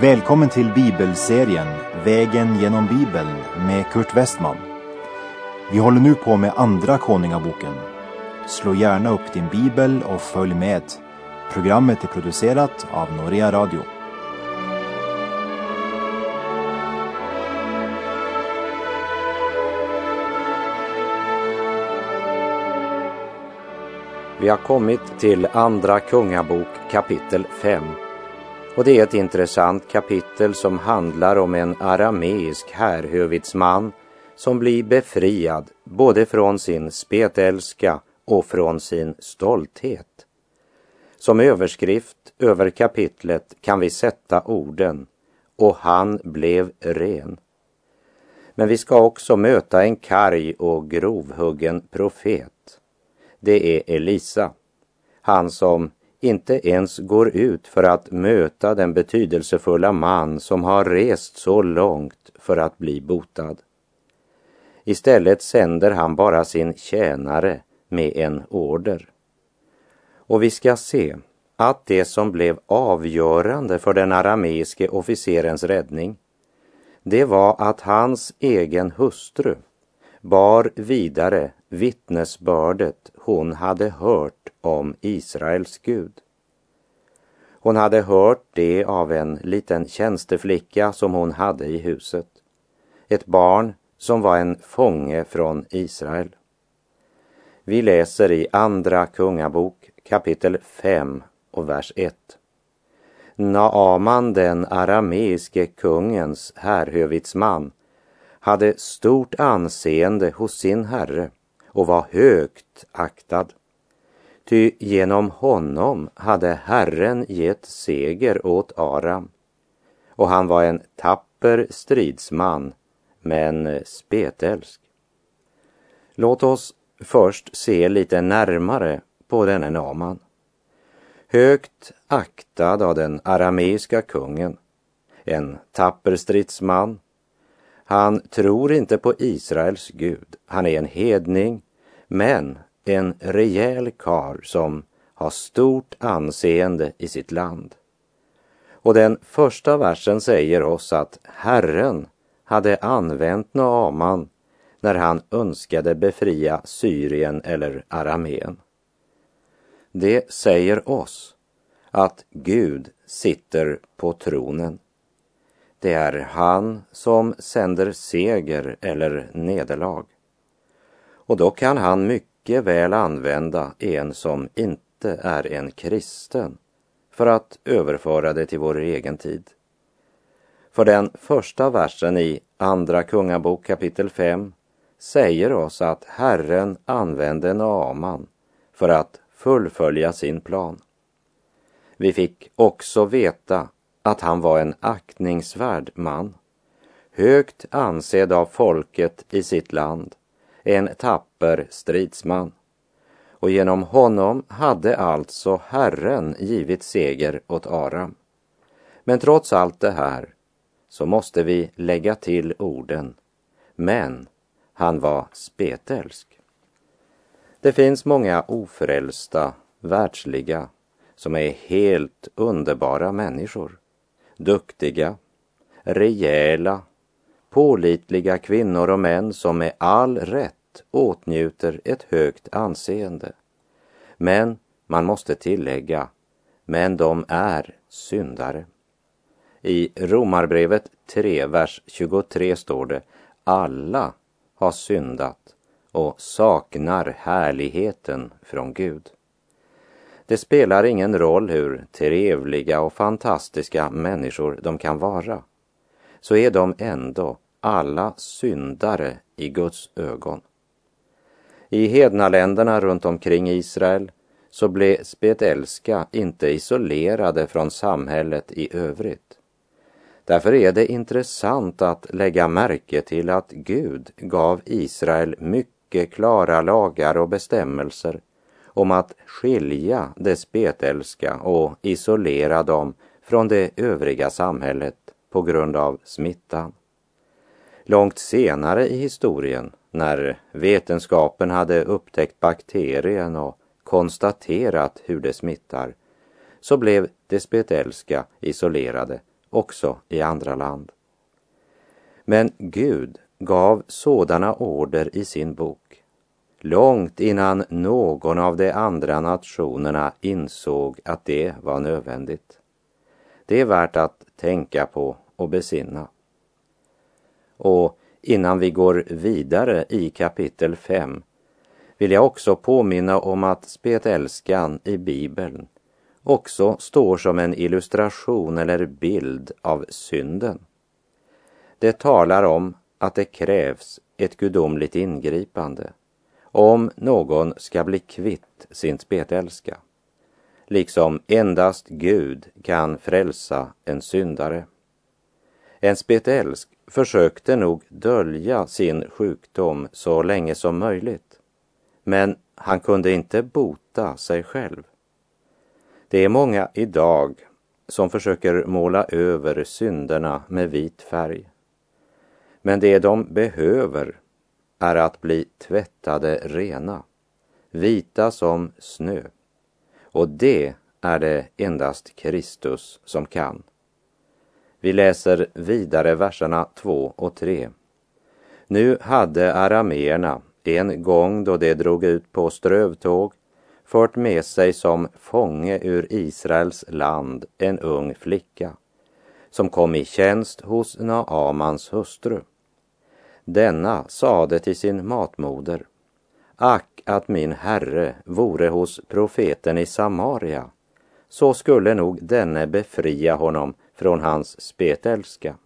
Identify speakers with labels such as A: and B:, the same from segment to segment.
A: Välkommen till bibelserien Vägen genom Bibeln med Kurt Westman. Vi håller nu på med Andra Konungaboken. Slå gärna upp din bibel och följ med. Programmet är producerat av Norea Radio.
B: Vi har kommit till Andra Kungabok kapitel 5. Och det är ett intressant kapitel som handlar om en arameisk härhövitsman som blir befriad både från sin spetälska och från sin stolthet. Som överskrift över kapitlet kan vi sätta orden och han blev ren. Men vi ska också möta en karg och grovhuggen profet. Det är Elisa, han som inte ens går ut för att möta den betydelsefulla man som har rest så långt för att bli botad. Istället sänder han bara sin tjänare med en order. Och vi ska se att det som blev avgörande för den arameiske officerens räddning, det var att hans egen hustru bar vidare vittnesbördet hon hade hört om Israels Gud. Hon hade hört det av en liten tjänsteflicka som hon hade i huset. Ett barn som var en fånge från Israel. Vi läser i Andra Kungabok kapitel 5 och vers 1. Naaman den arameiske kungens härhövitsman hade stort anseende hos sin herre och var högt aktad. Ty genom honom hade Herren gett seger åt Aram och han var en tapper stridsman men spetälsk. Låt oss först se lite närmare på denne Naman. Högt aktad av den arameiska kungen, en tapper stridsman. Han tror inte på Israels Gud, han är en hedning, men en rejäl kar som har stort anseende i sitt land. Och den första versen säger oss att Herren hade använt Naaman när han önskade befria Syrien eller Arameen. Det säger oss att Gud sitter på tronen. Det är han som sänder seger eller nederlag. Och då kan han mycket väl använda en som inte är en kristen för att överföra det till vår egen tid. För den första versen i Andra Kungabok kapitel 5 säger oss att Herren använde Naaman för att fullfölja sin plan. Vi fick också veta att han var en aktningsvärd man, högt ansedd av folket i sitt land, en tapper stridsman. Och genom honom hade alltså Herren givit seger åt Aram. Men trots allt det här så måste vi lägga till orden, men han var spetälsk. Det finns många ofrälsta, världsliga, som är helt underbara människor. Duktiga, rejäla, pålitliga kvinnor och män som med all rätt åtnjuter ett högt anseende. Men man måste tillägga, men de är syndare. I Romarbrevet 3, vers 23 står det, alla har syndat och saknar härligheten från Gud. Det spelar ingen roll hur trevliga och fantastiska människor de kan vara, så är de ändå alla syndare i Guds ögon. I hednaländerna runt omkring Israel så blev spetälska inte isolerade från samhället i övrigt. Därför är det intressant att lägga märke till att Gud gav Israel mycket klara lagar och bestämmelser om att skilja de spetälska och isolera dem från det övriga samhället på grund av smittan. Långt senare i historien, när vetenskapen hade upptäckt bakterien och konstaterat hur det smittar, så blev de spetälska isolerade också i andra land. Men Gud gav sådana order i sin bok långt innan någon av de andra nationerna insåg att det var nödvändigt. Det är värt att tänka på och besinna. Och innan vi går vidare i kapitel 5 vill jag också påminna om att spetälskan i Bibeln också står som en illustration eller bild av synden. Det talar om att det krävs ett gudomligt ingripande om någon ska bli kvitt sin spetälska. Liksom endast Gud kan frälsa en syndare. En spetälsk försökte nog dölja sin sjukdom så länge som möjligt. Men han kunde inte bota sig själv. Det är många idag som försöker måla över synderna med vit färg. Men det de behöver är att bli tvättade rena, vita som snö. Och det är det endast Kristus som kan. Vi läser vidare verserna 2 och 3. Nu hade arameerna en gång då de drog ut på strövtåg fört med sig som fånge ur Israels land en ung flicka som kom i tjänst hos Naamans hustru. Denna sade till sin matmoder Ack att min herre vore hos profeten i Samaria så skulle nog denne befria honom från hans spetälska.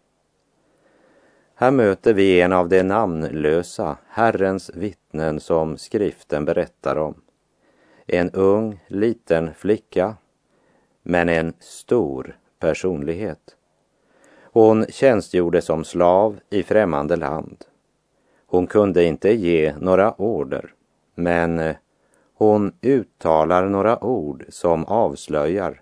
B: Här möter vi en av de namnlösa Herrens vittnen som skriften berättar om. En ung, liten flicka, men en stor personlighet. Hon tjänstgjorde som slav i främmande land. Hon kunde inte ge några order, men eh, hon uttalar några ord som avslöjar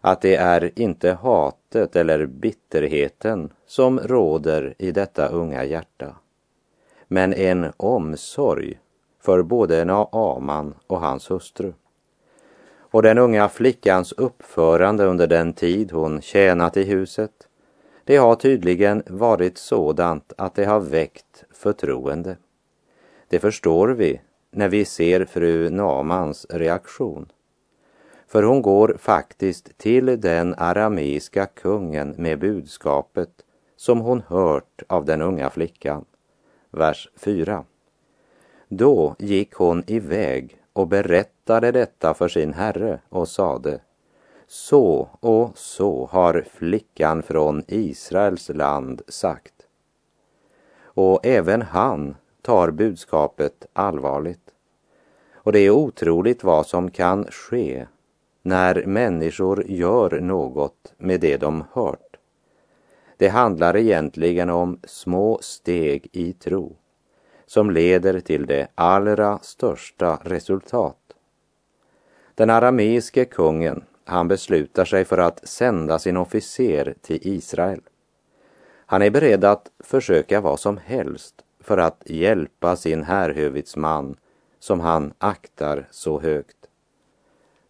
B: att det är inte hatet eller bitterheten som råder i detta unga hjärta, men en omsorg för både Naaman och hans hustru. Och den unga flickans uppförande under den tid hon tjänat i huset, det har tydligen varit sådant att det har väckt förtroende. Det förstår vi när vi ser fru Namans reaktion. För hon går faktiskt till den arameiska kungen med budskapet som hon hört av den unga flickan. Vers 4. Då gick hon iväg och berättade detta för sin herre och sade Så och så har flickan från Israels land sagt. Och även han tar budskapet allvarligt. Och det är otroligt vad som kan ske när människor gör något med det de hört. Det handlar egentligen om små steg i tro som leder till det allra största resultat. Den arameiske kungen, han beslutar sig för att sända sin officer till Israel. Han är beredd att försöka vad som helst för att hjälpa sin härhövitsman som han aktar så högt.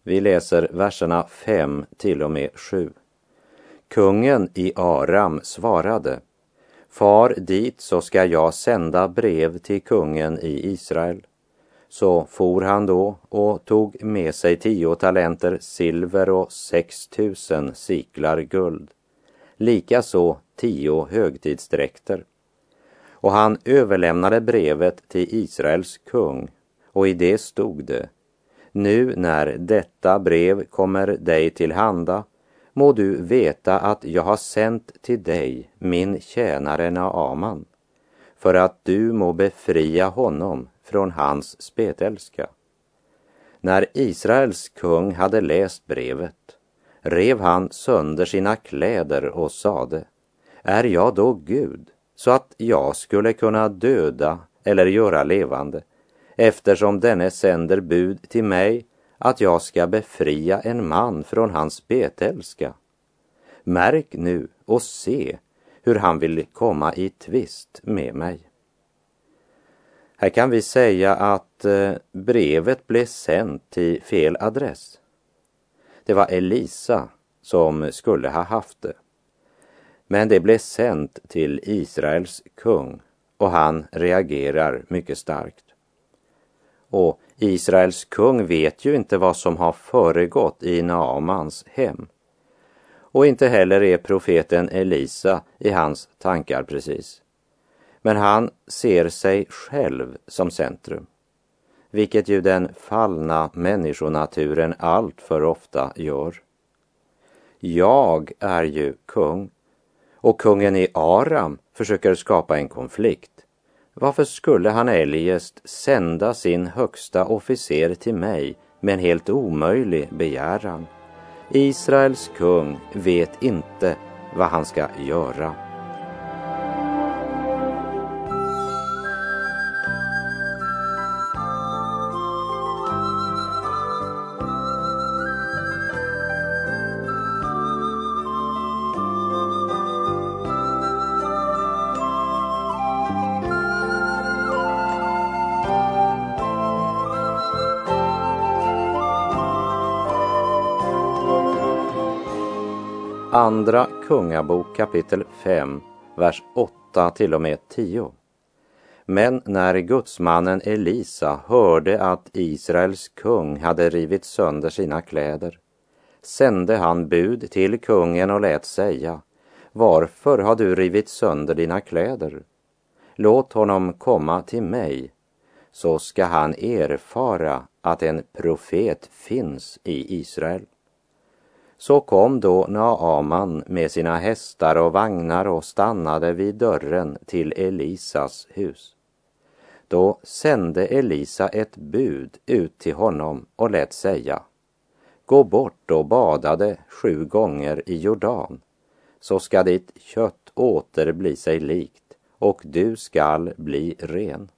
B: Vi läser verserna 5 till och med 7. Kungen i Aram svarade Far dit så ska jag sända brev till kungen i Israel. Så for han då och tog med sig tio talenter silver och sex tusen siklar guld. Likaså tio högtidsdräkter. Och han överlämnade brevet till Israels kung och i det stod det nu när detta brev kommer dig till handa må du veta att jag har sänt till dig min tjänare Naaman för att du må befria honom från hans spetälska. När Israels kung hade läst brevet rev han sönder sina kläder och sade, är jag då Gud så att jag skulle kunna döda eller göra levande eftersom denne sänder bud till mig att jag ska befria en man från hans betälska. Märk nu och se hur han vill komma i tvist med mig. Här kan vi säga att eh, brevet blev sänt till fel adress. Det var Elisa som skulle ha haft det. Men det blev sänt till Israels kung och han reagerar mycket starkt. Och Israels kung vet ju inte vad som har föregått i Naamans hem. Och inte heller är profeten Elisa i hans tankar precis. Men han ser sig själv som centrum, vilket ju den fallna människonaturen allt för ofta gör. Jag är ju kung och kungen i Aram försöker skapa en konflikt. Varför skulle han eljest sända sin högsta officer till mig med en helt omöjlig begäran? Israels kung vet inte vad han ska göra. Andra Kungabok kapitel 5, vers 8 till och med 10. Men när gudsmannen Elisa hörde att Israels kung hade rivit sönder sina kläder sände han bud till kungen och lät säga Varför har du rivit sönder dina kläder? Låt honom komma till mig så ska han erfara att en profet finns i Israel. Så kom då Naaman med sina hästar och vagnar och stannade vid dörren till Elisas hus. Då sände Elisa ett bud ut till honom och lät säga Gå bort och badade sju gånger i Jordan, så ska ditt kött åter bli sig likt och du skall bli ren.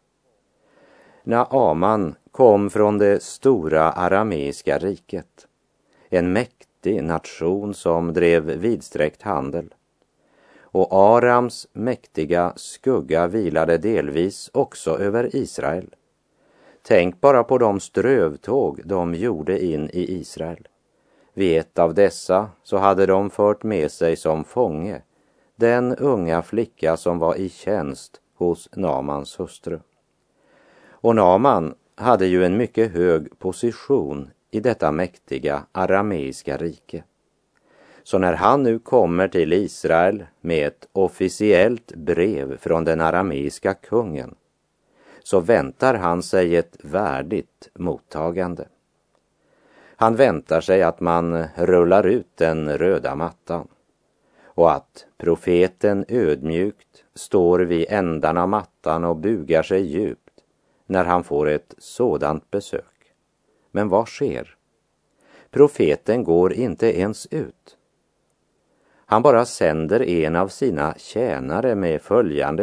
B: Naaman kom från det stora arameiska riket, en mäktig mäktig nation som drev vidsträckt handel. Och Arams mäktiga skugga vilade delvis också över Israel. Tänk bara på de strövtåg de gjorde in i Israel. Vid ett av dessa så hade de fört med sig som fånge den unga flicka som var i tjänst hos Namans hustru. Och Naman hade ju en mycket hög position i detta mäktiga arameiska rike. Så när han nu kommer till Israel med ett officiellt brev från den arameiska kungen så väntar han sig ett värdigt mottagande. Han väntar sig att man rullar ut den röda mattan och att profeten ödmjukt står vid ändan av mattan och bugar sig djupt när han får ett sådant besök. Men vad sker? Profeten går inte ens ut. Han bara sänder en av sina tjänare med följande